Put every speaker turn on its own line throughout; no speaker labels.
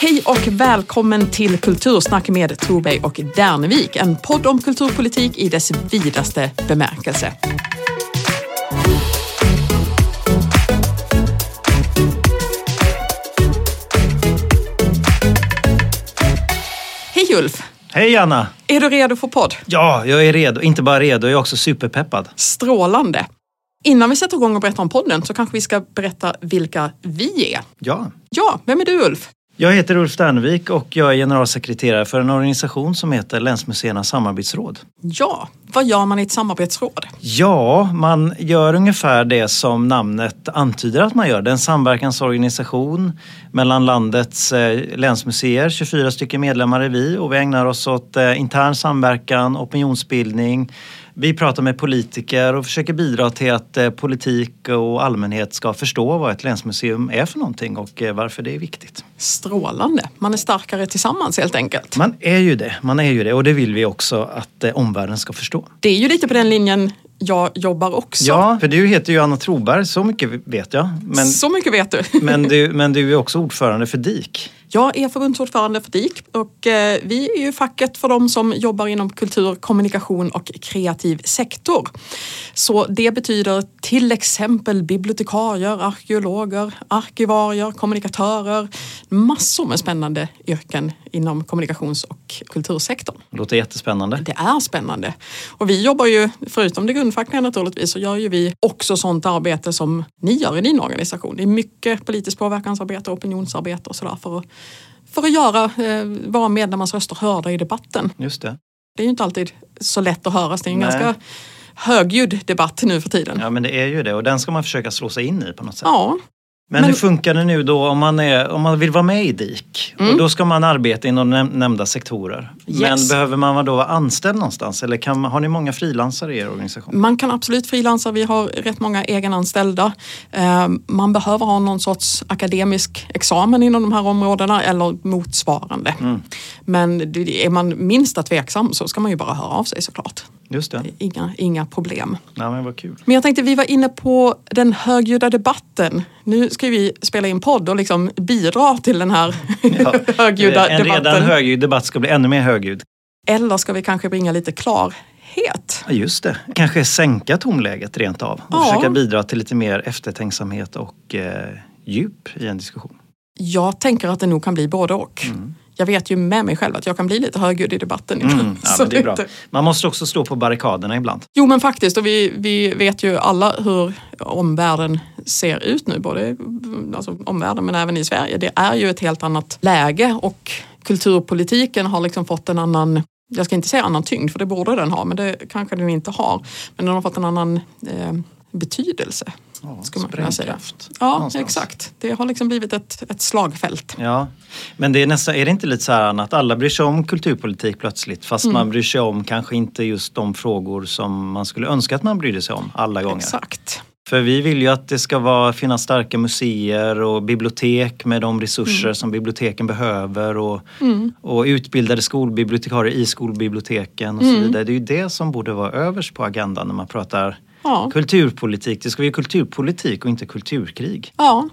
Hej och välkommen till Kultursnack med Tobey och Dernevik. En podd om kulturpolitik i dess vidaste bemärkelse. Hej Ulf!
Hej Anna!
Är du redo för podd?
Ja, jag är redo. Inte bara redo, jag är också superpeppad.
Strålande! Innan vi sätter igång och berättar om podden så kanske vi ska berätta vilka vi är.
Ja.
Ja, vem är du Ulf?
Jag heter Ulf Dernevik och jag är generalsekreterare för en organisation som heter Länsmuseernas samarbetsråd.
Ja, vad gör man i ett samarbetsråd?
Ja, man gör ungefär det som namnet antyder att man gör. Det är en samverkansorganisation mellan landets eh, länsmuseer. 24 stycken medlemmar är vi och vi ägnar oss åt eh, intern samverkan, opinionsbildning, vi pratar med politiker och försöker bidra till att eh, politik och allmänhet ska förstå vad ett länsmuseum är för någonting och eh, varför det är viktigt.
Strålande! Man är starkare tillsammans helt enkelt.
Man är ju det, man är ju det och det vill vi också att eh, omvärlden ska förstå.
Det är ju lite på den linjen jag jobbar också.
Ja, för du heter ju Anna Troberg, så mycket vet jag.
Men, så mycket vet du.
men, du men du är också ordförande för DIK.
Jag är förbundsordförande för DIK och eh, vi är ju facket för de som jobbar inom kultur, kommunikation och kreativ sektor. Så det betyder till exempel bibliotekarier, arkeologer, arkivarier, kommunikatörer. Massor med spännande yrken inom kommunikations och kultursektorn.
Det låter jättespännande.
Det är spännande. Och vi jobbar ju, förutom det grundfackliga naturligtvis, så gör ju vi också sånt arbete som ni gör i din organisation. Det är mycket politiskt påverkansarbete, opinionsarbete och sådär för att för att göra eh, våra medlemmars röster hörda i debatten.
Just det.
Det är ju inte alltid så lätt att höras. Det är en Nej. ganska högljudd debatt nu för tiden.
Ja men det är ju det och den ska man försöka slå sig in i på något sätt.
Ja,
men, men, hur funkar det nu då om man, är, om man vill vara med i DIK? Mm. Och då ska man arbeta inom nämnda sektorer. Yes. Men behöver man då vara anställd någonstans eller kan, har ni många frilansare i er organisation?
Man kan absolut frilansa. Vi har rätt många egenanställda. Ehm, man behöver ha någon sorts akademisk examen inom de här områdena eller motsvarande. Mm. Men är man minsta tveksam så ska man ju bara höra av sig såklart.
Just det.
Inga, inga problem.
Ja, men vad kul.
Men jag tänkte, vi var inne på den högljudda debatten. Nu ska vi spela in podd och liksom bidra till den här ja, högljudda
en
debatten.
En redan högljudd debatt ska bli ännu mer högljudd.
Eller ska vi kanske bringa lite klarhet?
Ja, just det. Kanske sänka tonläget rent av och ja. försöka bidra till lite mer eftertänksamhet och eh, djup i en diskussion.
Jag tänker att det nog kan bli både och. Mm jag vet ju med mig själv att jag kan bli lite högljudd i debatten.
Mm, ja, det är bra. Man måste också stå på barrikaderna ibland.
Jo men faktiskt och vi, vi vet ju alla hur omvärlden ser ut nu. Både alltså, omvärlden men även i Sverige. Det är ju ett helt annat läge och kulturpolitiken har liksom fått en annan jag ska inte säga annan tyngd för det borde den ha men det kanske den inte har. Men den har fått en annan eh, betydelse.
Ja, skulle man kunna säga.
Ja, någonstans. exakt. Det har liksom blivit ett, ett slagfält.
Ja, men det är, nästan, är det inte lite så här att alla bryr sig om kulturpolitik plötsligt fast mm. man bryr sig om kanske inte just de frågor som man skulle önska att man brydde sig om alla gånger.
Exakt.
För vi vill ju att det ska vara, finnas starka museer och bibliotek med de resurser mm. som biblioteken behöver och, mm. och utbildade skolbibliotekarier i skolbiblioteken och så mm. vidare. Det är ju det som borde vara överst på agendan när man pratar Ja. Kulturpolitik, det ska vara kulturpolitik och inte kulturkrig.
Ja.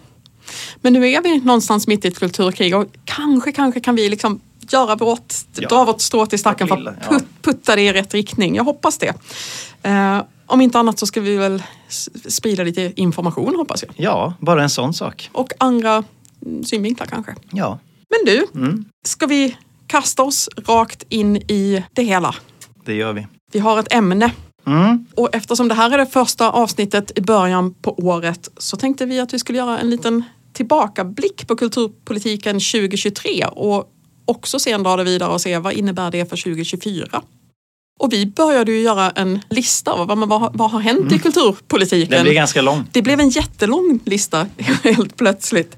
Men nu är vi någonstans mitt i ett kulturkrig och kanske, kanske kan vi liksom göra vårt, ja. dra vårt strå till stacken för att put, putta det i rätt riktning. Jag hoppas det. Uh, om inte annat så ska vi väl sprida lite information hoppas jag.
Ja, bara en sån sak.
Och andra synvinklar kanske.
Ja.
Men du, mm. ska vi kasta oss rakt in i det hela?
Det gör vi.
Vi har ett ämne
Mm.
Och eftersom det här är det första avsnittet i början på året så tänkte vi att vi skulle göra en liten tillbakablick på kulturpolitiken 2023 och också sen dra det vidare och se vad innebär det för 2024. Och vi började ju göra en lista av vad, vad, vad har hänt mm. i kulturpolitiken.
Den blev ganska lång.
Det blev en jättelång lista helt plötsligt.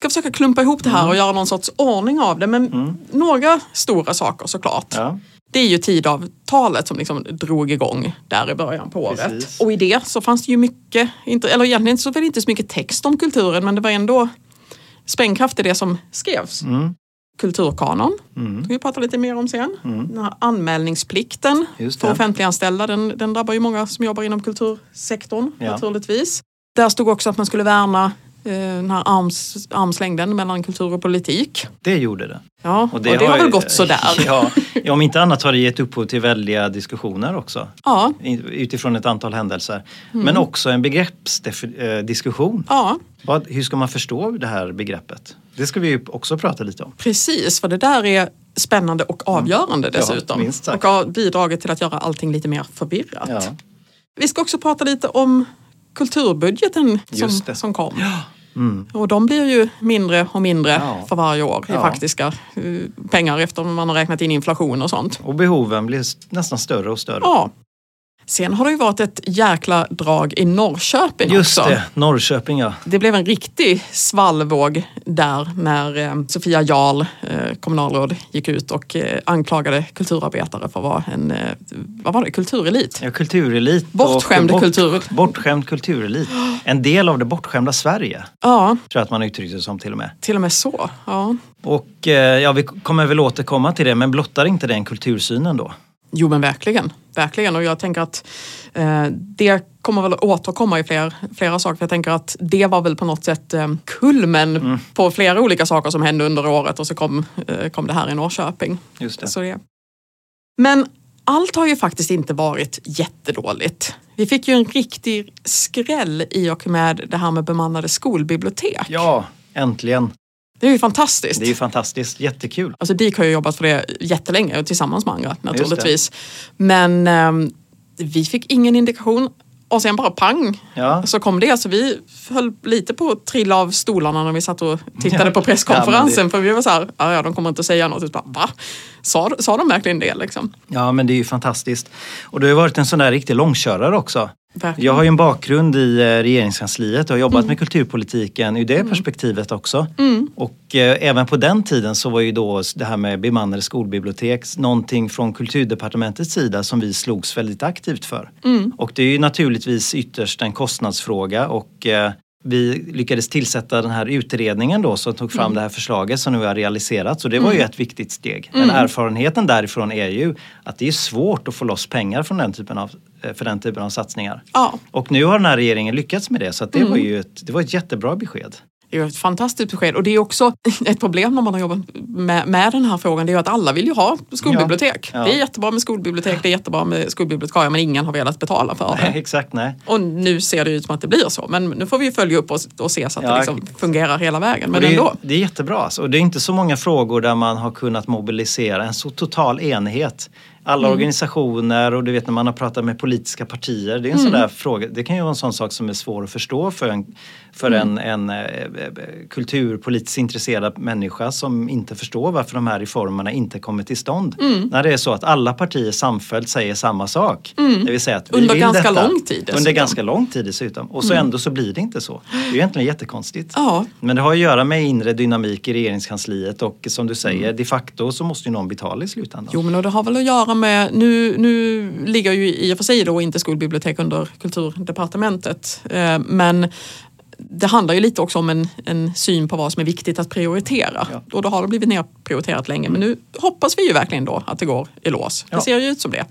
Ska försöka klumpa ihop det här mm. och göra någon sorts ordning av det men mm. några stora saker såklart.
Ja.
Det är ju tidavtalet som liksom drog igång där i början på året.
Precis.
Och i det så fanns det ju mycket, eller egentligen så var det inte så mycket text om kulturen men det var ändå sprängkraft i det som skrevs.
Mm.
Kulturkanon,
mm.
ska vi prata lite mer om sen.
Mm.
Den här anmälningsplikten för offentliganställda, den, den drabbar ju många som jobbar inom kultursektorn
ja.
naturligtvis. Där stod också att man skulle värna den här arms, armslängden mellan kultur och politik.
Det gjorde det.
Ja, och det, och det har, väl gått sådär.
Ja, om inte annat har det gett upphov till väldiga diskussioner också.
Ja.
Utifrån ett antal händelser. Mm. Men också en begreppsdiskussion.
Ja.
hur ska man förstå det här begreppet? Det ska vi också prata lite om.
Precis, för det där är spännande och avgörande dessutom.
Ja,
och har bidragit till att göra allting lite mer förvirrat.
Ja.
Vi ska också prata lite om kulturbudgeten som, som kom.
Ja. Mm.
Och de blir ju mindre och mindre
Ja.
för varje år i
Ja.
faktiska eh, pengar efter man har räknat in inflation och sånt.
Och behoven blir nästan större och större.
Ja. Sen har det ju varit ett jäkla drag i Norrköping
Just
också.
det, Norrköping ja.
Det blev en riktig svallvåg där när eh, Sofia Jarl, eh, kommunalråd, gick ut och eh, anklagade kulturarbetare för att vara en vad var det, kulturelit.
ja kulturelit.
Bortskämd
och
kultur.
Bortskämd kulturelit. En del av det bortskämda Sverige.
Ja,
Tror jag att man uttryckte det som till och med.
till och med så. Ja.
Och ja, vi kommer väl återkomma till det, men blottar inte den kultursynen då?
Jo men verkligen, verkligen. Och jag tänker att eh, det kommer väl återkomma i fler, flera saker. För jag tänker att det var väl på något sätt eh, kulmen på flera olika saker som hände under året och så kom, eh, kom det här i Norrköping.
Just det.
Så det. Men allt har ju faktiskt inte varit jättedåligt. Vi fick ju en riktig skräll i och med det här med bemannade skolbibliotek.
Ja, äntligen.
Det är ju fantastiskt.
Det är ju fantastiskt, jättekul.
Alltså DIK har ju jobbat för det jättelänge tillsammans med andra
det.
naturligtvis. Men ehm, vi fick ingen indikation och sen bara pang
Ja.
så kom det. Så vi höll lite på att trilla av stolarna när vi satt och tittade
Ja.
på presskonferensen.
Ja, men
för vi var så här, "Ja, de kommer inte säga något. Utan, bara, Va? Sa, sa de verkligen det liksom?
Ja, men det är ju fantastiskt. Och du har varit en sån där riktig långkörare också.
Verkligen.
Jag har ju en bakgrund i eh, regeringskansliet. Och har jobbat med kulturpolitiken ur det perspektivet också. Och eh, även på den tiden så var ju då det här med bemannade skolbibliotek någonting från kulturdepartementets sida som vi slogs väldigt aktivt för. Och det är ju naturligtvis ytterst en kostnadsfråga och eh, vi lyckades tillsätta den här utredningen då som tog fram det här förslaget som nu har realiserats. Och det var ju ett viktigt steg. Men erfarenheten därifrån är ju att det är svårt att få loss pengar från den typen av, för den typen av satsningar.
Ja,
Och nu har den här regeringen lyckats med det så att det var ju ett, det var ett jättebra besked.
det är ett fantastiskt besked. Och det är också ett problem när man har jobbat med, med den här frågan. Det är ju att alla vill ju ha skolbibliotek.
Ja. Ja.
Det är jättebra med skolbibliotek, det är jättebra med skolbibliotekarier men ingen har velat betala för det.
Nej, exakt, nej.
Och nu ser det ut som att det blir så. Men nu får vi ju följa upp och, och se så att
Ja.
det liksom fungerar hela vägen. Men
det,
ändå.
det är jättebra. Alltså. Och det är inte så många frågor där man har kunnat mobilisera en så total enighet. Alla organisationer och du vet när man har pratat med politiska partier. Det är en sån där fråga. Det kan ju vara en sån sak som är svår att förstå för en, för en, en eh, eh, kulturpolitiskt intresserad människa som inte förstår varför de här reformerna inte kommer till stånd. När det är så att alla partier samfällt säger samma sak. Det vill säga att vi
Under
vill
ganska
detta.
lång tid
Under
dessutom.
ganska lång tid dessutom. Och så ändå så blir det inte så. Det är egentligen jättekonstigt.
Ja,
Men det har att göra med inre dynamik i regeringskansliet och som du säger, de facto så måste ju någon betala i slutändan.
jo men och det har väl att göra med, nu, nu ligger ju i och för sig då inte skolbibliotek under kulturdepartementet. Eh, men det handlar ju lite också om en, en syn på vad som är viktigt att prioritera.
Ja.
Och då har det blivit nerprioriterat länge. Men nu hoppas vi ju verkligen då att det går i lås.
Ja.
Det ser ju ut som det.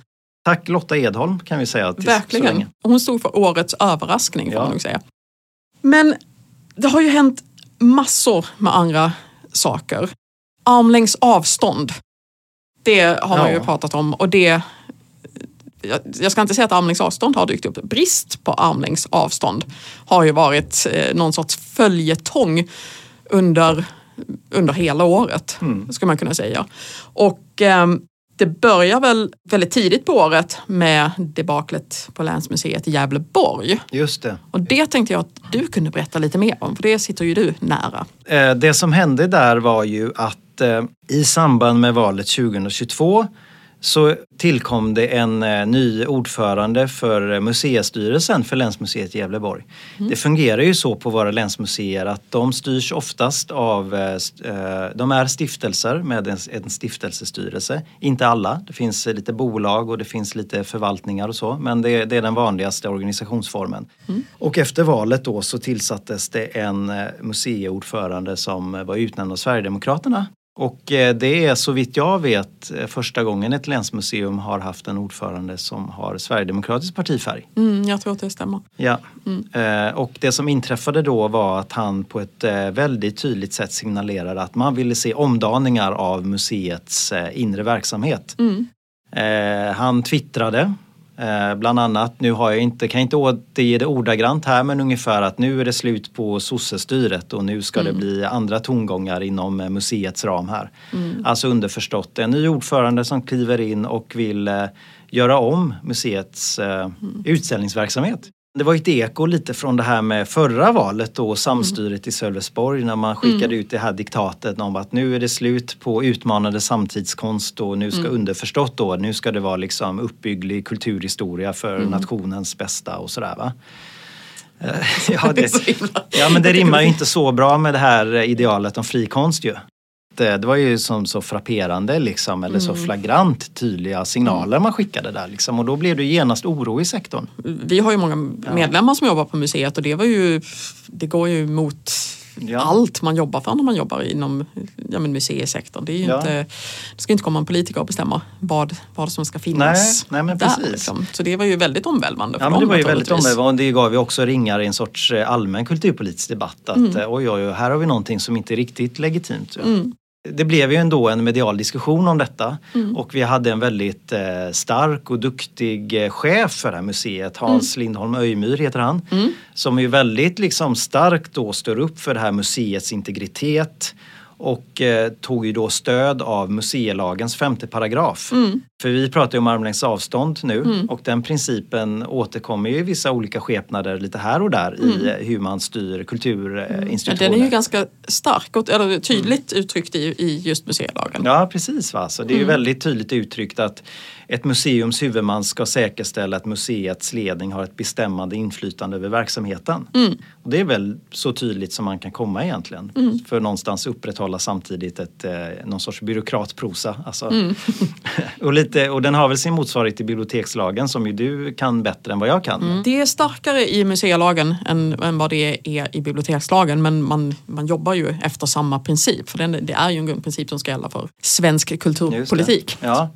Tack Lotta Edholm kan vi säga.
Verkligen. Hon stod för årets överraskning får
Ja.
man nog säga. Men det har ju hänt massor med andra saker. Armlängds avstånd. Det har man
Ja.
ju pratat om och det jag- jag ska inte säga att armlängds avstånd har dykt upp. Brist på armlängds avstånd har ju varit eh, någon sorts följetong under, under hela året,
Mm.
skulle man kunna säga. Och ehm, det börjar väl väldigt tidigt på året med debaklet på Länsmuseet i Gävleborg.
Just det.
Och det tänkte jag att du kunde berätta lite mer om, för det sitter ju du nära.
Eh, Det som hände där var ju att eh, i samband med valet 2022 så tillkom det en eh, ny ordförande för eh, museistyrelsen för Länsmuseet i Gävleborg. Det fungerar ju så på våra länsmuseer att de styrs oftast av, eh, de är stiftelser med en, stiftelsestyrelse. Inte alla, det finns lite bolag och det finns lite förvaltningar och så men det, är den vanligaste organisationsformen. Och efter valet då så tillsattes det en museiordförande som var utnämnd av Sverigedemokraterna Och eh, det är så vitt jag vet eh, första gången ett länsmuseum har haft en ordförande som har Sverigedemokratisk partifärg.
Mm, jag tror att det stämmer.
Ja. Mm. Och det som inträffade då var att han på ett väldigt tydligt sätt signalerade att man ville se omdaningar av museets inre verksamhet. Mm. Han twittrade Eh, bland annat, nu har jag inte, kan jag inte återge det ordagrant här men ungefär att nu är det slut på sossestyret och nu ska mm. det bli andra tongångar inom eh, museets ram här. Mm. Alltså underförstått en ny ordförande som kliver in och vill eh, göra om museets eh, mm. utställningsverksamhet. Det var ett eko lite från det här med förra valet då, samstyret mm. i Sölvesborg när man skickade mm. ut det här diktatet om att nu är det slut på utmanande samtidskonst och nu ska mm. underförstått då, nu ska det vara liksom uppbygglig kulturhistoria för mm. nationens bästa och sådär va. Ja, det, ja men det rimmar ju inte så bra med det här idealet om frikonst ju. Eh, det var ju som så frapperande liksom, eller så mm. flagrant tydliga signaler man skickade där liksom, och då blev det genast oro i sektorn.
Vi har ju många medlemmar som jobbar på museet och det var ju, det går ju mot ja. allt man jobbar för när man jobbar inom ja, men museisektorn. Det, är ja. inte, det ska inte komma en politiker och bestämma vad, vad som ska finnas
nej, nej, där. Liksom.
Så det var ju väldigt omvälvande
för ja, dem. Men det var ju väldigt omvälvande det gav ju också ringar i en sorts eh, allmän kulturpolitisk debatt att mm. Eh, oj, oj, oj, här har vi någonting som inte är riktigt legitimt. Mm det blev ju ändå en medial diskussion om detta mm. och vi hade en väldigt eh, stark och duktig eh, chef för det här museet, Hans mm. Lindholm Öjmyr heter han, mm. som är väldigt liksom starkt då står upp för det här museets integritet och eh, tog ju då stöd av museilagens femte paragraf. Mm. För vi pratar ju om armlängds avstånd nu mm. och den principen återkommer ju i vissa olika skepnader lite här och där mm. i hur man styr kulturinstitutioner.
Den är ju ganska stark och eller tydligt uttryckt i, i just museilagen.
Ja precis, va? så det är ju mm. väldigt tydligt uttryckt att ett museums huvudman ska säkerställa att museets ledning har ett bestämmande inflytande över verksamheten. Mm. Och det är väl så tydligt som man kan komma egentligen. Mm. För någonstans upprätthålla samtidigt ett, eh, någon sorts byråkratprosa. Alltså. Och, lite, och den har väl sin motsvarighet i bibliotekslagen som ju du kan bättre än vad jag kan.
Mm. Det är starkare i museilagen än, än vad det är i bibliotekslagen men man, man jobbar ju efter samma princip. För det är ju en grundprincip som ska gälla för svensk kulturpolitik.
Ja.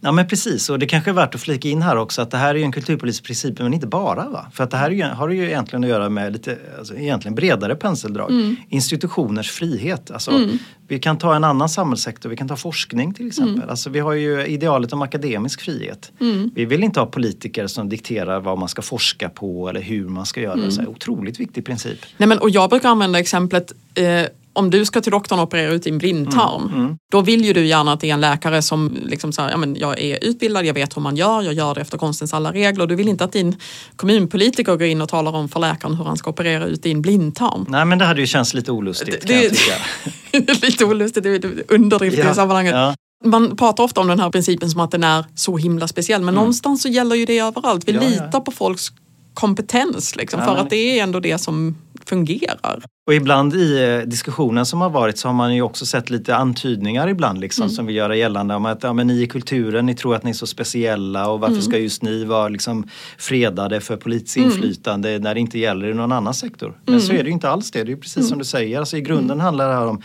ja, men precis precis, och det kanske är värt att flika in här också att det här är ju en kulturpolitisk princip men inte bara. Va? För att det här ju, har ju egentligen att göra med lite alltså, egentligen bredare penseldrag. Mm. Institutioners frihet. Alltså, mm. Vi kan ta en annan samhällssektor, vi kan ta forskning till exempel. Mm. Alltså, vi har ju idealet om akademisk frihet. Mm. Vi vill inte ha politiker som dikterar vad man ska forska på eller hur man ska göra. Mm. Så otroligt viktig princip.
Nej, men, och jag brukar använda exemplet eh, om du ska till doktorn och operera ut din blindtarm, mm, mm. då vill ju du gärna att det är en läkare som liksom så här, ja, men jag är utbildad, jag vet hur man gör, jag gör det efter konstens alla regler. Du vill inte att din kommunpolitiker går in och talar om för läkaren hur han ska operera ut din blindtarm.
Nej men det hade ju känts lite olustigt det,
tycka. lite olustigt, det är underdrift ja, i sammanhanget. Ja. Man pratar ofta om den här principen som att den är så himla speciell men mm. någonstans så gäller ju det överallt. Vi ja, litar på folks kompetens liksom, för att det är ändå det som fungerar.
Och ibland i eh, diskussionen som har varit så har man ju också sett lite antydningar ibland liksom, mm. som vill göra gällande om att ja, men ni i kulturen, ni tror att ni är så speciella och varför mm. ska just ni vara liksom fredade för politiskt mm. inflytande när det inte gäller i någon annan sektor. Men så mm. är det ju inte alls det, det är precis som mm. du säger. Alltså, I grunden handlar det här om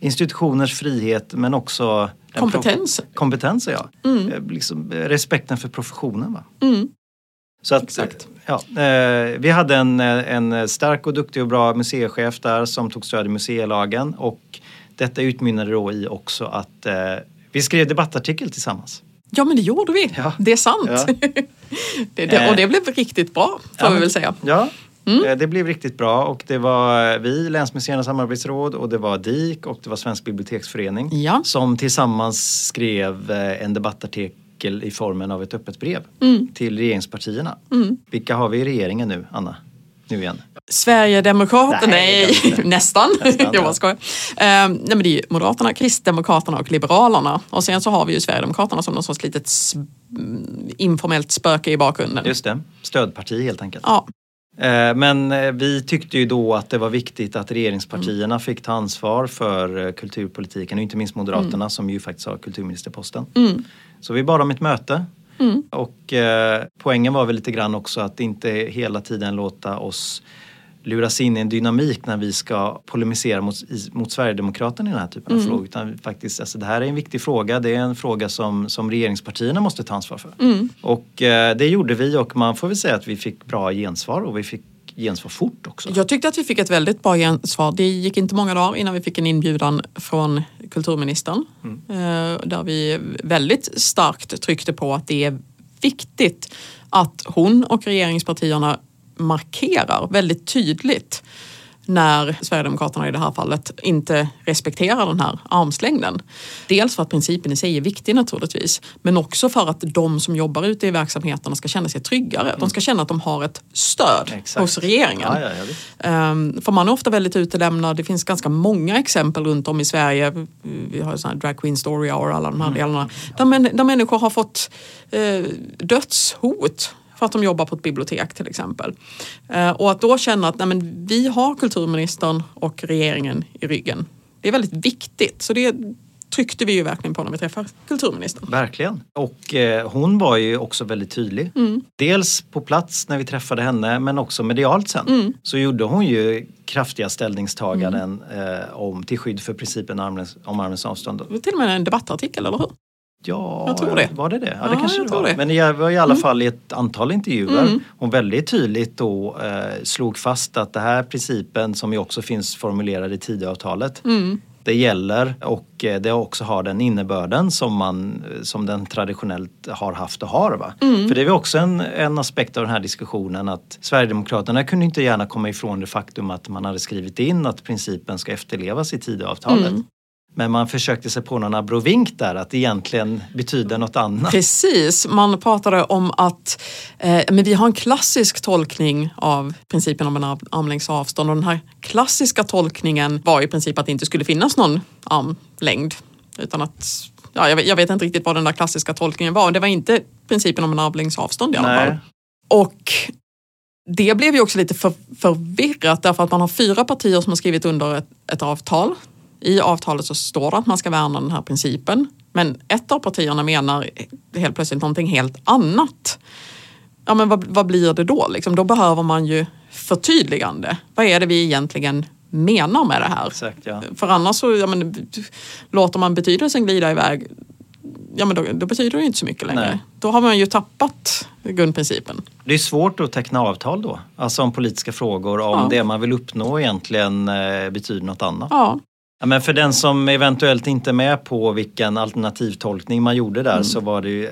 institutioners frihet men också
kompetens.
Kompetens, ja. Eh, liksom, eh, respekten för professionen. Va? Så att, Exakt. Ja, eh, vi hade en, en stark och duktig och bra museichef där som tog stöd i museilagen och detta utmynnade då i också att eh, vi skrev debattartikel tillsammans.
Ja men det gjorde vi, ja. det är sant. Ja. det, det, och det blev riktigt bra får ja, vi väl säga.
Ja, Mm. Eh, det blev riktigt bra och det var vi, Länsmuseernas samarbetsråd och det var DIK och det var Svensk biblioteksförening ja. som tillsammans skrev eh, en debattartikel artikel i formen av ett öppet brev mm. till regeringspartierna. Mm. Vilka har vi i regeringen nu, Anna? Nu igen.
Sverigedemokraterna, nej, nej nästan. nästan jag bara skojar. Uh, nej men det är Moderaterna, Kristdemokraterna och Liberalerna. Och sen så har vi ju Sverigedemokraterna som någon sorts litet informellt spöke i bakgrunden.
Just det, stödparti helt enkelt. Ja. Eh, men eh, vi tyckte ju då att det var viktigt att regeringspartierna mm. fick ta ansvar för kulturpolitiken och inte minst Moderaterna mm. som ju faktiskt har kulturministerposten. Mm. Så vi bad om ett möte mm. och eh, poängen var väl lite grann också att inte hela tiden låta oss luras in i en dynamik när vi ska polemisera mot, mot Sverigedemokraterna i den här typen av
Mm.
frågor. Utan faktiskt, alltså, det här är en viktig fråga. Det är en fråga som, som regeringspartierna måste ta ansvar för.
Mm.
Och eh, det gjorde vi och man får väl säga att vi fick bra gensvar och vi fick gensvar fort också.
Jag tyckte att vi fick ett väldigt bra gensvar. Det gick inte många dagar innan vi fick en inbjudan från kulturministern mm. där vi väldigt starkt tryckte på att det är viktigt att hon och regeringspartierna markerar väldigt tydligt när Sverigedemokraterna i det här fallet inte respekterar den här armslängden. Dels för att principen i sig är viktig naturligtvis, men också för att de som jobbar ute i verksamheterna ska känna sig tryggare. De ska känna att de har ett stöd
Exakt.
hos regeringen.
Ja, ja, ja.
Um, för man är ofta väldigt utelämnad. Det finns ganska många exempel runt om i Sverige. Vi har sån här Drag Queen Story Hour och alla de här delarna. Där, män, där människor har fått eh, dödshot för att de jobbar på ett bibliotek till exempel. Eh, och att då känna att nej, men, vi har kulturministern och regeringen i ryggen. Det är väldigt viktigt. Så det tryckte vi ju verkligen på när vi träffade kulturministern.
Verkligen. Och eh, hon var ju också väldigt tydlig.
Mm.
Dels på plats när vi träffade henne men också medialt sen.
Mm.
Så gjorde hon ju kraftiga ställningstaganden eh, om, till skydd för principen armlängds- om armlängds avstånd.
Till och med en debattartikel, eller hur?
Ja,
Jag tror det.
var det det? Ja,
Ja,
det kanske
jag
det var.
det.
Men det var i alla fall i ett antal intervjuer
Mm.
hon väldigt tydligt då eh, slog fast att det här principen som ju också finns formulerad i Tidöavtalet
Mm.
det gäller och eh, det också har den innebörden som, man, som den traditionellt har haft och har. Va?
Mm.
För det är också en, en aspekt av den här diskussionen att Sverigedemokraterna kunde inte gärna komma ifrån det faktum att man hade skrivit in att principen ska efterlevas i Tidöavtalet.
Mm.
Men man försökte sig på någon abrovink där att det egentligen betyder något annat.
Precis, man pratade om att eh, men vi har en klassisk tolkning av principen om en ar- armlängds avstånd och den här klassiska tolkningen var i princip att det inte skulle finnas någon armlängd. Utan att, ja, jag, vet, jag vet inte riktigt vad den där klassiska tolkningen var. Det var inte principen om en armlängds avstånd i alla
Nej.
fall. Och det blev ju också lite för, förvirrat därför att man har fyra partier som har skrivit under ett, ett avtal. I avtalet så står det att man ska värna den här principen. Men ett av partierna menar helt plötsligt någonting helt annat. Ja men vad, vad blir det då? Liksom, då behöver man ju förtydligande. Vad är det vi egentligen menar med det här?
Exakt, ja.
För annars så ja, men, låter man betydelsen glida iväg Ja men då, då betyder det inte så mycket längre.
Nej.
Då har man ju tappat grundprincipen.
Det är svårt att teckna avtal då, alltså om politiska frågor om
Ja.
det man vill uppnå egentligen eh, betyder något annat.
Ja,
Ja, men för den som eventuellt inte är med på vilken alternativtolkning man gjorde där
Mm.
så var det ju,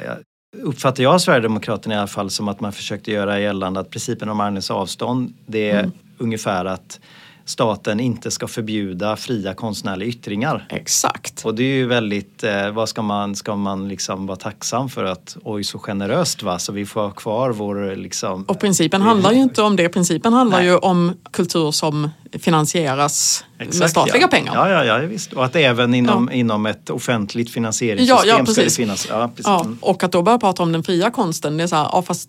uppfattar jag Sverigedemokraterna i alla fall som att man försökte göra gällande att principen om armlängds avstånd det är
Mm.
ungefär att staten inte ska förbjuda fria konstnärliga yttringar.
exakt.
Och det är ju väldigt, eh, vad ska man, ska man liksom vara tacksam för att oj så generöst va så vi får ha kvar vår liksom
Och principen handlar ju inte om det. Principen handlar
Nej.
ju om kultur som finansieras med
Exakt,
statliga
ja.
pengar.
Ja, ja, ja, visst. Och att även inom, inom ett offentligt finansieringssystem
Ja, ja,
ska det
precis.
finnas. Ja, precis.
Ja,
Mm.
och att då börja prata om den fria konsten, det är så här, ja fast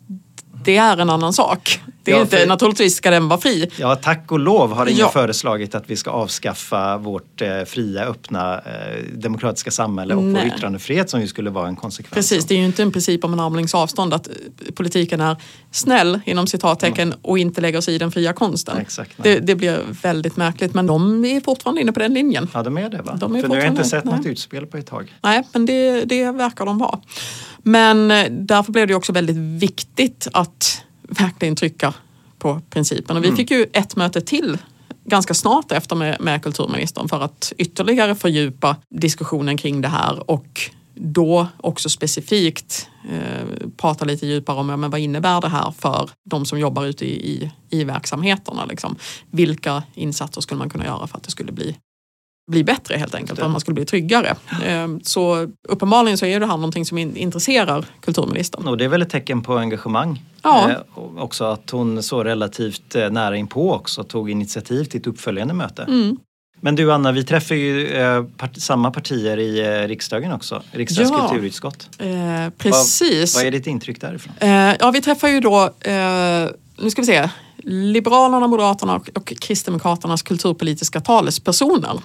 det är en annan sak. Det är
Ja,
inte,
för-
naturligtvis ska den vara fri.
Ja, tack och lov har ingen
Ja.
föreslagit att vi ska avskaffa vårt eh, fria, öppna, eh, demokratiska samhälle och
Nej.
vår yttrandefrihet som ju skulle vara en konsekvens.
Precis, det är ju inte en princip om en armlängds avstånd att eh, politiken är snäll inom citattecken och inte lägger sig i den fria konsten.
Exakt,
det, det blir väldigt märkligt men de är fortfarande inne på den linjen.
Ja, de är det va?
De är
För nu har jag inte sett något
nej.
utspel på ett tag.
Nej, men det, det verkar de vara. Men eh, därför blev det också väldigt viktigt att verkligen trycka på principen. Och vi fick ju ett möte till ganska snart efter med, med kulturministern för att ytterligare fördjupa diskussionen kring det här och då också specifikt eh, prata lite djupare om ja, men vad innebär det här för de som jobbar ute i, i, i verksamheterna. Liksom. Vilka insatser skulle man kunna göra för att det skulle bli bli bättre helt enkelt, att man skulle bli tryggare. Eh, Så uppenbarligen så är det här någonting som in- intresserar kulturministern.
Och det är väl ett tecken på engagemang.
Ja.
Eh, också att hon så relativt eh, nära inpå också tog initiativ till ett uppföljande möte.
Mm.
Men du Anna, vi träffar ju eh, part- samma partier i eh, riksdagen också, riksdagens
Ja.
kulturutskott.
Eh, precis.
Vad är ditt intryck därifrån?
Eh, ja, vi träffar ju då, eh, nu ska vi se, Liberalerna, Moderaterna och, och Kristdemokraternas kulturpolitiska talespersoner.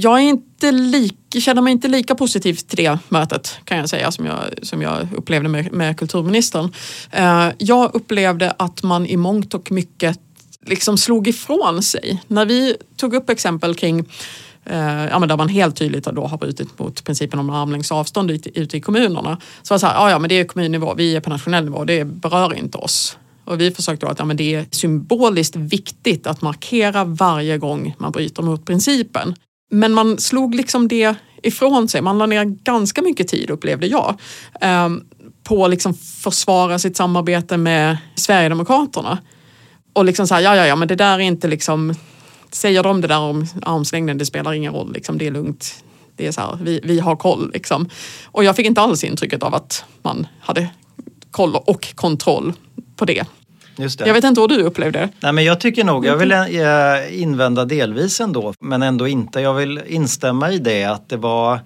Jag är inte lik, känner mig inte lika positiv till det mötet kan jag säga som jag, som jag upplevde med, med kulturministern. Eh, jag upplevde att man i mångt och mycket liksom slog ifrån sig. När vi tog upp exempel kring eh, ja, men där man helt tydligt då har brutit mot principen om armlängds avstånd ute, ute i kommunerna. Så var det så här, ja, ja men det är kommunnivå, vi är på nationell nivå, det berör inte oss. Och vi försökte då att ja, men det är symboliskt viktigt att markera varje gång man bryter mot principen. Men man slog liksom det ifrån sig. Man la ner ganska mycket tid upplevde jag ehm, på att liksom försvara sitt samarbete med Sverigedemokraterna. Och liksom så här, ja, ja, ja, men det där är inte liksom, säger de det där om armslängden, det spelar ingen roll, liksom, det är lugnt. Det är så här, vi, vi har koll liksom. Och jag fick inte alls intrycket av att man hade koll och kontroll på det.
Just det.
Jag vet inte hur du upplevde det.
Nej, men jag tycker nog, jag vill eh, invända delvis ändå, men ändå inte. Jag vill instämma i det att det var